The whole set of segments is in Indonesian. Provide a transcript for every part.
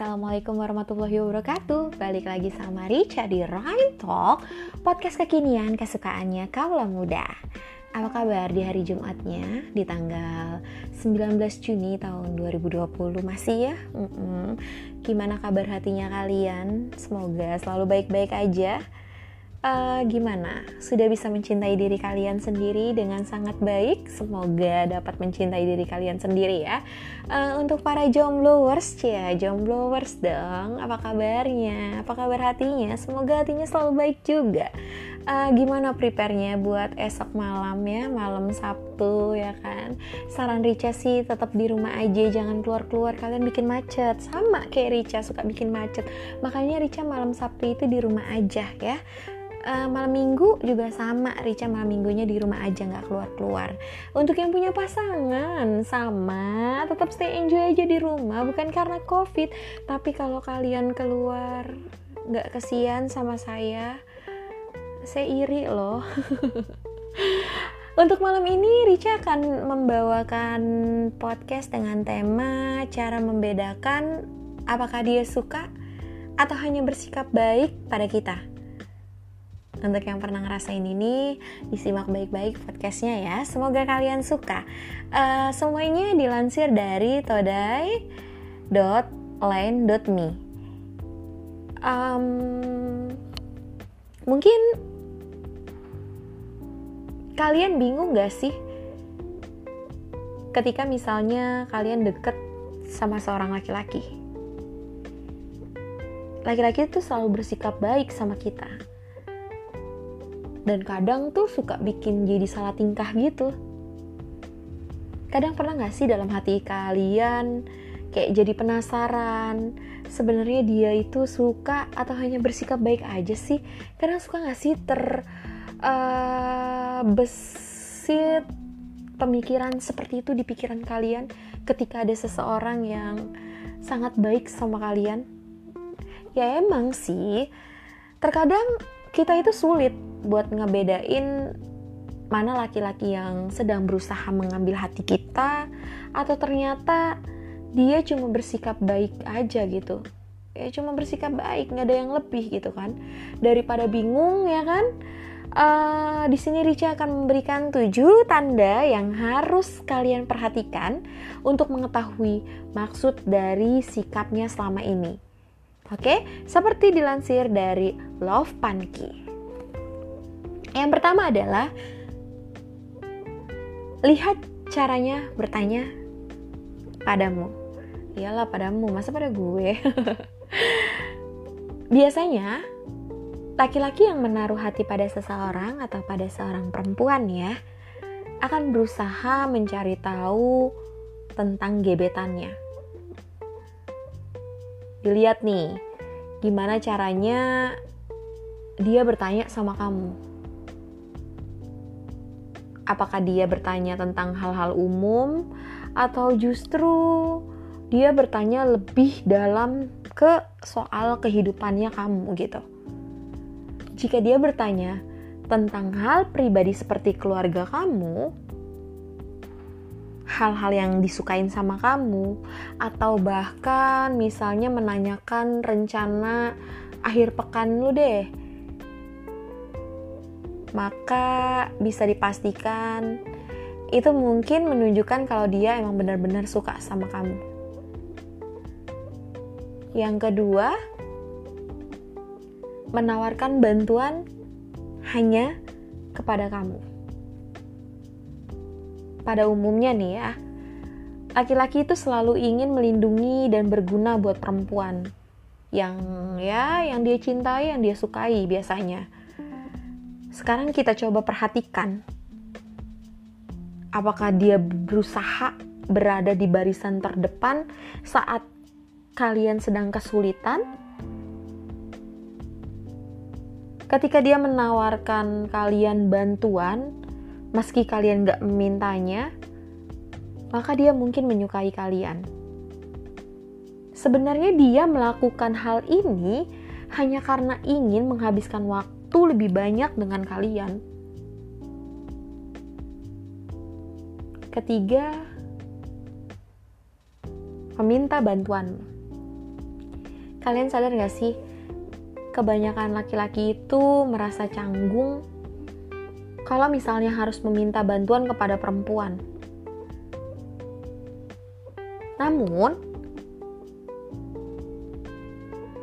Assalamualaikum warahmatullahi wabarakatuh Balik lagi sama Richa di Rhyme Talk Podcast kekinian kesukaannya kaulah muda Apa kabar di hari Jumatnya Di tanggal 19 Juni tahun 2020 Masih ya? Mm -mm. Gimana kabar hatinya kalian? Semoga selalu baik-baik aja uh, gimana? Sudah bisa mencintai diri kalian sendiri dengan sangat baik? Semoga dapat mencintai diri kalian sendiri ya. Uh, untuk para jomblowers, ya jomblowers dong. Apa kabarnya? Apa kabar hatinya? Semoga hatinya selalu baik juga. Uh, gimana prepare-nya buat esok malam ya, malam Sabtu ya kan? Saran Rica sih tetap di rumah aja, jangan keluar-keluar. Kalian bikin macet, sama kayak Rica suka bikin macet. Makanya Rica malam Sabtu itu di rumah aja ya uh, malam minggu juga sama Rica malam minggunya di rumah aja nggak keluar keluar untuk yang punya pasangan sama tetap stay enjoy aja di rumah bukan karena covid. Tapi kalau kalian keluar nggak kesian sama saya saya iri loh. Untuk malam ini Rica akan membawakan podcast dengan tema cara membedakan apakah dia suka atau hanya bersikap baik pada kita. Untuk yang pernah ngerasain ini, disimak baik-baik podcastnya ya. Semoga kalian suka. Uh, semuanya dilansir dari todai.line.me. Um, mungkin kalian bingung gak sih ketika misalnya kalian deket sama seorang laki-laki? Laki-laki itu selalu bersikap baik sama kita dan kadang tuh suka bikin jadi salah tingkah gitu. Kadang pernah gak sih dalam hati kalian kayak jadi penasaran sebenarnya dia itu suka atau hanya bersikap baik aja sih? Kadang suka gak sih ter uh, besit pemikiran seperti itu di pikiran kalian ketika ada seseorang yang sangat baik sama kalian? Ya emang sih. Terkadang kita itu sulit buat ngebedain mana laki-laki yang sedang berusaha mengambil hati kita atau ternyata dia cuma bersikap baik aja gitu. Ya cuma bersikap baik nggak ada yang lebih gitu kan. Daripada bingung ya kan? Uh, di sini Rica akan memberikan tujuh tanda yang harus kalian perhatikan untuk mengetahui maksud dari sikapnya selama ini Oke, seperti dilansir dari Love Punky. Yang pertama adalah lihat caranya bertanya padamu. Iyalah padamu, masa pada gue? Biasanya laki-laki yang menaruh hati pada seseorang atau pada seorang perempuan ya akan berusaha mencari tahu tentang gebetannya dilihat nih gimana caranya dia bertanya sama kamu? Apakah dia bertanya tentang hal-hal umum atau justru dia bertanya lebih dalam ke soal kehidupannya kamu gitu? Jika dia bertanya tentang hal pribadi seperti keluarga kamu hal-hal yang disukain sama kamu atau bahkan misalnya menanyakan rencana akhir pekan lu deh maka bisa dipastikan itu mungkin menunjukkan kalau dia emang benar-benar suka sama kamu. Yang kedua, menawarkan bantuan hanya kepada kamu pada umumnya nih ya, laki-laki itu selalu ingin melindungi dan berguna buat perempuan yang ya yang dia cintai, yang dia sukai biasanya. Sekarang kita coba perhatikan apakah dia berusaha berada di barisan terdepan saat kalian sedang kesulitan? Ketika dia menawarkan kalian bantuan, meski kalian gak memintanya, maka dia mungkin menyukai kalian. Sebenarnya dia melakukan hal ini hanya karena ingin menghabiskan waktu lebih banyak dengan kalian. Ketiga, meminta bantuan. Kalian sadar gak sih? Kebanyakan laki-laki itu merasa canggung kalau misalnya harus meminta bantuan kepada perempuan. Namun,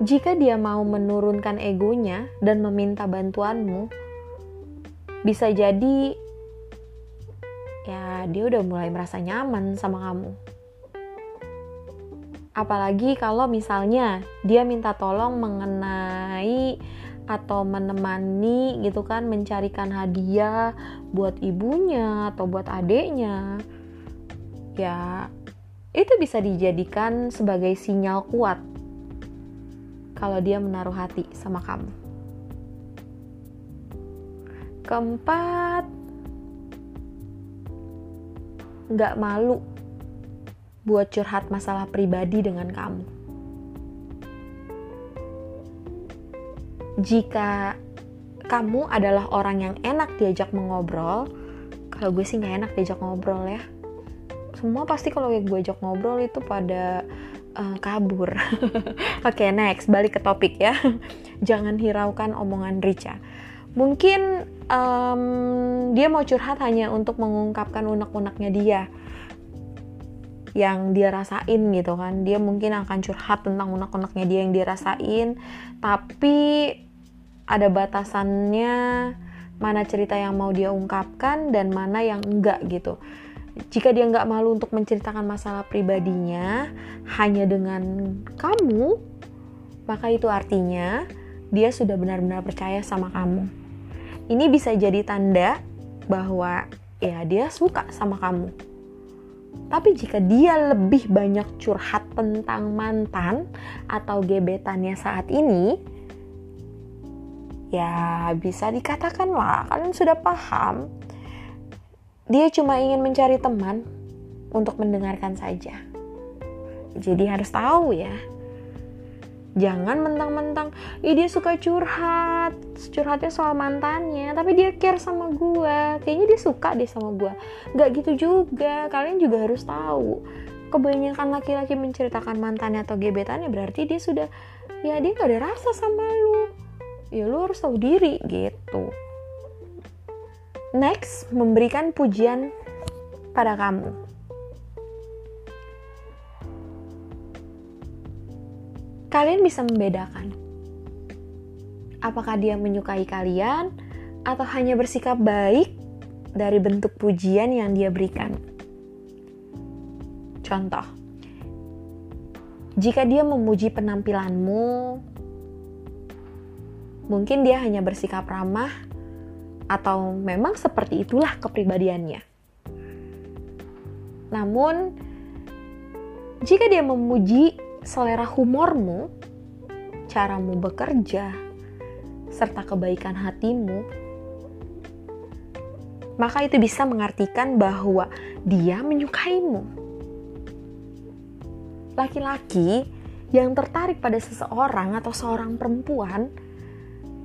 jika dia mau menurunkan egonya dan meminta bantuanmu, bisa jadi ya dia udah mulai merasa nyaman sama kamu. Apalagi kalau misalnya dia minta tolong mengenai atau menemani gitu kan mencarikan hadiah buat ibunya atau buat adiknya. Ya, itu bisa dijadikan sebagai sinyal kuat kalau dia menaruh hati sama kamu. Keempat, nggak malu buat curhat masalah pribadi dengan kamu. Jika kamu adalah orang yang enak diajak mengobrol, kalau gue sih nggak enak diajak ngobrol ya. Semua pasti kalau gue ajak ngobrol itu pada uh, kabur. Oke, okay, next, balik ke topik ya. Jangan hiraukan omongan Richa. Mungkin um, dia mau curhat hanya untuk mengungkapkan unek-uneknya dia yang dia rasain gitu kan dia mungkin akan curhat tentang unek-uneknya dia yang dia rasain tapi ada batasannya mana cerita yang mau dia ungkapkan dan mana yang enggak gitu. Jika dia nggak malu untuk menceritakan masalah pribadinya hanya dengan kamu maka itu artinya dia sudah benar-benar percaya sama kamu. Ini bisa jadi tanda bahwa ya dia suka sama kamu. Tapi jika dia lebih banyak curhat tentang mantan atau gebetannya saat ini, ya bisa dikatakan lah, kalian sudah paham. Dia cuma ingin mencari teman untuk mendengarkan saja. Jadi harus tahu ya, jangan mentang-mentang ih dia suka curhat. Curhatnya soal mantannya tapi dia care sama gue kayaknya dia suka deh sama gue nggak gitu juga kalian juga harus tahu. Kebanyakan laki-laki menceritakan mantannya atau gebetannya berarti dia sudah ya dia gak ada rasa sama lu ya lu harus tahu diri gitu next memberikan pujian pada kamu kalian bisa membedakan apakah dia menyukai kalian atau hanya bersikap baik dari bentuk pujian yang dia berikan. Contoh, jika dia memuji penampilanmu, mungkin dia hanya bersikap ramah, atau memang seperti itulah kepribadiannya. Namun, jika dia memuji selera humormu, caramu bekerja, serta kebaikan hatimu, maka itu bisa mengartikan bahwa dia menyukaimu. Laki-laki yang tertarik pada seseorang atau seorang perempuan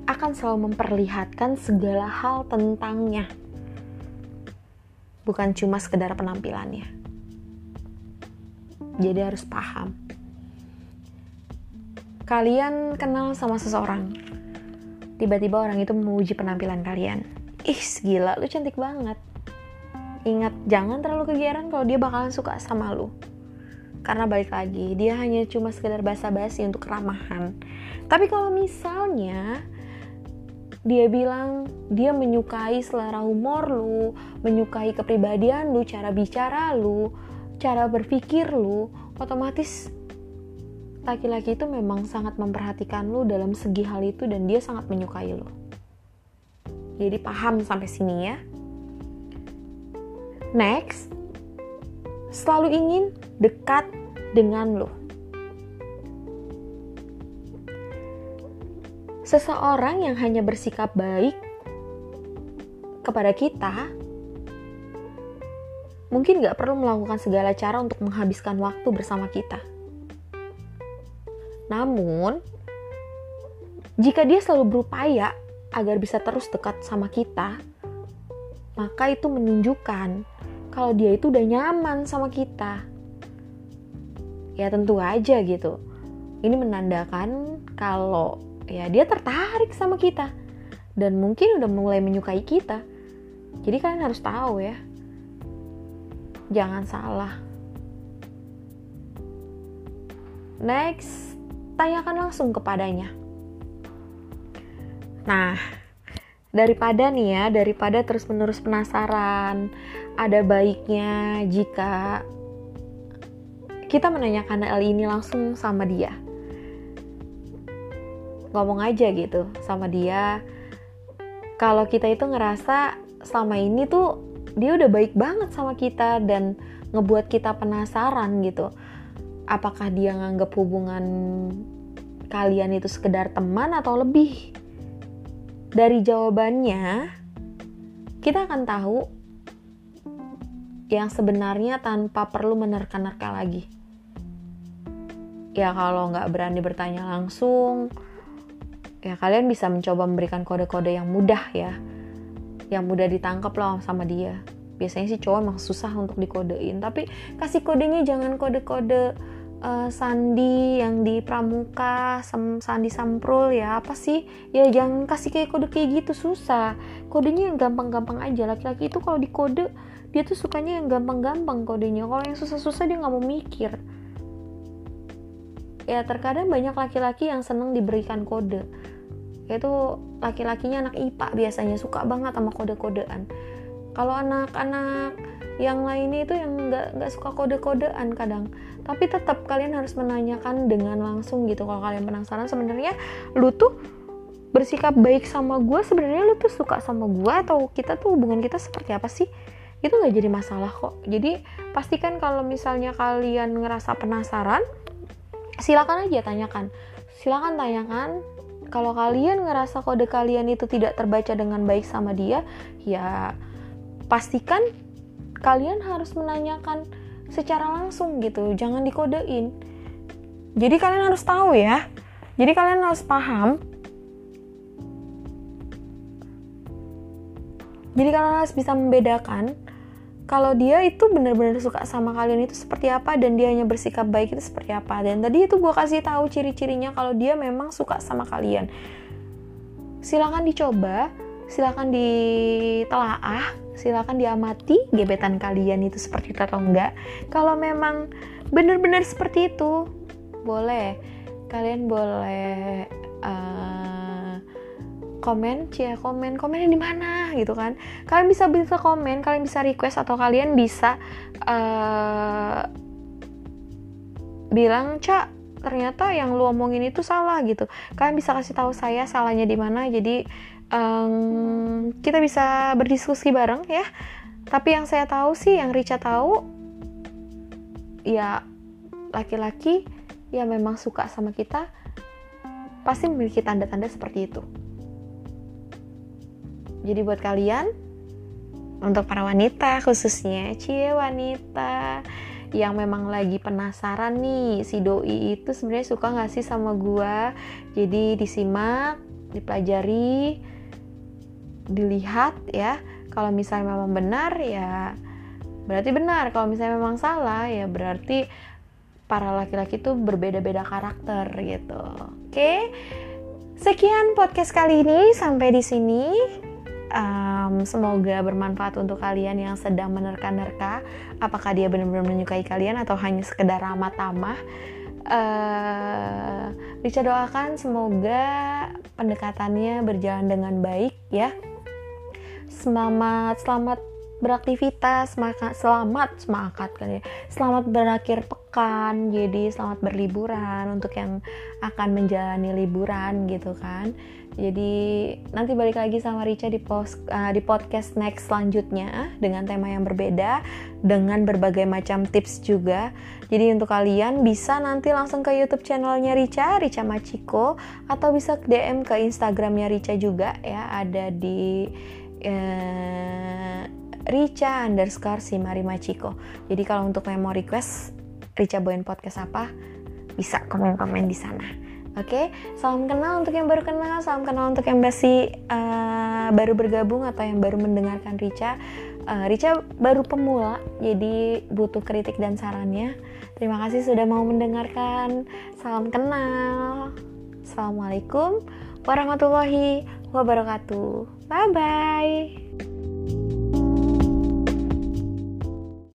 akan selalu memperlihatkan segala hal tentangnya, bukan cuma sekedar penampilannya. Jadi harus paham kalian kenal sama seseorang. Tiba-tiba orang itu memuji penampilan kalian. Ih, gila, lu cantik banget. Ingat, jangan terlalu kegiatan kalau dia bakalan suka sama lu. Karena balik lagi, dia hanya cuma sekedar basa-basi untuk keramahan. Tapi kalau misalnya dia bilang dia menyukai selera humor lu, menyukai kepribadian lu, cara bicara lu, cara berpikir lu, otomatis laki-laki itu memang sangat memperhatikan lu dalam segi hal itu dan dia sangat menyukai lu. Jadi paham sampai sini ya. Next, selalu ingin dekat dengan lo. Seseorang yang hanya bersikap baik kepada kita mungkin gak perlu melakukan segala cara untuk menghabiskan waktu bersama kita namun, jika dia selalu berupaya agar bisa terus dekat sama kita, maka itu menunjukkan kalau dia itu udah nyaman sama kita. Ya tentu aja gitu. ini menandakan kalau ya dia tertarik sama kita. Dan mungkin udah mulai menyukai kita. Jadi kalian harus tahu ya. Jangan salah. Next tanyakan langsung kepadanya. Nah daripada nih ya daripada terus menerus penasaran ada baiknya jika kita menanyakan hal ini langsung sama dia ngomong aja gitu sama dia. Kalau kita itu ngerasa selama ini tuh dia udah baik banget sama kita dan ngebuat kita penasaran gitu. Apakah dia nganggap hubungan kalian itu sekedar teman atau lebih? Dari jawabannya, kita akan tahu yang sebenarnya tanpa perlu menerka-nerka lagi. Ya kalau nggak berani bertanya langsung, ya kalian bisa mencoba memberikan kode-kode yang mudah ya. Yang mudah ditangkap loh sama dia. Biasanya sih cowok emang susah untuk dikodein, tapi kasih kodenya jangan kode-kode uh, sandi yang di pramuka sem sandi samprul ya. Apa sih? Ya jangan kasih kayak kode kayak gitu susah. Kodenya yang gampang-gampang aja. Laki-laki itu kalau dikode dia tuh sukanya yang gampang-gampang kodenya. Kalau yang susah-susah dia nggak mau mikir ya terkadang banyak laki-laki yang seneng diberikan kode. Itu laki-lakinya anak IPA biasanya suka banget sama kode-kodean. Kalau anak-anak yang lainnya itu yang nggak nggak suka kode-kodean kadang. Tapi tetap kalian harus menanyakan dengan langsung gitu. Kalau kalian penasaran sebenarnya lu tuh bersikap baik sama gue sebenarnya lu tuh suka sama gue atau kita tuh hubungan kita seperti apa sih? Itu nggak jadi masalah kok. Jadi pastikan kalau misalnya kalian ngerasa penasaran silakan aja tanyakan. Silakan tanyakan. Kalau kalian ngerasa kode kalian itu tidak terbaca dengan baik sama dia ya pastikan kalian harus menanyakan secara langsung gitu. Jangan dikodein. Jadi kalian harus tahu ya. Jadi kalian harus paham. Jadi kalian harus bisa membedakan kalau dia itu benar-benar suka sama kalian itu seperti apa dan dia hanya bersikap baik itu seperti apa? Dan tadi itu gue kasih tahu ciri-cirinya kalau dia memang suka sama kalian. Silakan dicoba silakan ditelaah silakan diamati gebetan kalian itu seperti itu atau enggak. Kalau memang benar-benar seperti itu boleh. Kalian boleh uh, komen cia komen komennya di mana? gitu kan. Kalian bisa bisa komen kalian bisa request atau kalian bisa uh, bilang cak ternyata yang lu omongin itu salah gitu. Kalian bisa kasih tahu saya salahnya di mana jadi um, kita bisa berdiskusi bareng ya. Tapi yang saya tahu sih yang Richa tahu ya laki-laki yang memang suka sama kita pasti memiliki tanda-tanda seperti itu jadi buat kalian untuk para wanita khususnya cie wanita yang memang lagi penasaran nih si doi itu sebenarnya suka nggak sih sama gua? Jadi disimak dipelajari dilihat ya. Kalau misalnya memang benar ya berarti benar. Kalau misalnya memang salah ya berarti para laki-laki itu berbeda-beda karakter gitu. Oke? Sekian podcast kali ini sampai di sini um, semoga bermanfaat untuk kalian yang sedang menerka-nerka. Apakah dia benar-benar menyukai kalian atau hanya sekedar ramah tamah? Uh, bisa doakan semoga pendekatannya berjalan dengan baik ya. Selamat selamat beraktivitas maka selamat semangat kan ya. Selamat berakhir pekan jadi selamat berliburan untuk yang akan menjalani liburan gitu kan. Jadi nanti balik lagi sama Rica di post uh, di podcast next selanjutnya dengan tema yang berbeda dengan berbagai macam tips juga. Jadi untuk kalian bisa nanti langsung ke YouTube channelnya Rica Rica Machiko atau bisa DM ke Instagramnya Rica juga ya ada di uh, Rica underscore Simari Machiko. Jadi kalau untuk memo request Rica bawain podcast apa, bisa komen-komen di sana. Oke, okay? salam kenal untuk yang baru kenal, salam kenal untuk yang masih uh, baru bergabung atau yang baru mendengarkan Rica. uh, Rica baru pemula jadi butuh kritik dan sarannya terima kasih sudah mau mendengarkan salam kenal assalamualaikum warahmatullahi wabarakatuh bye bye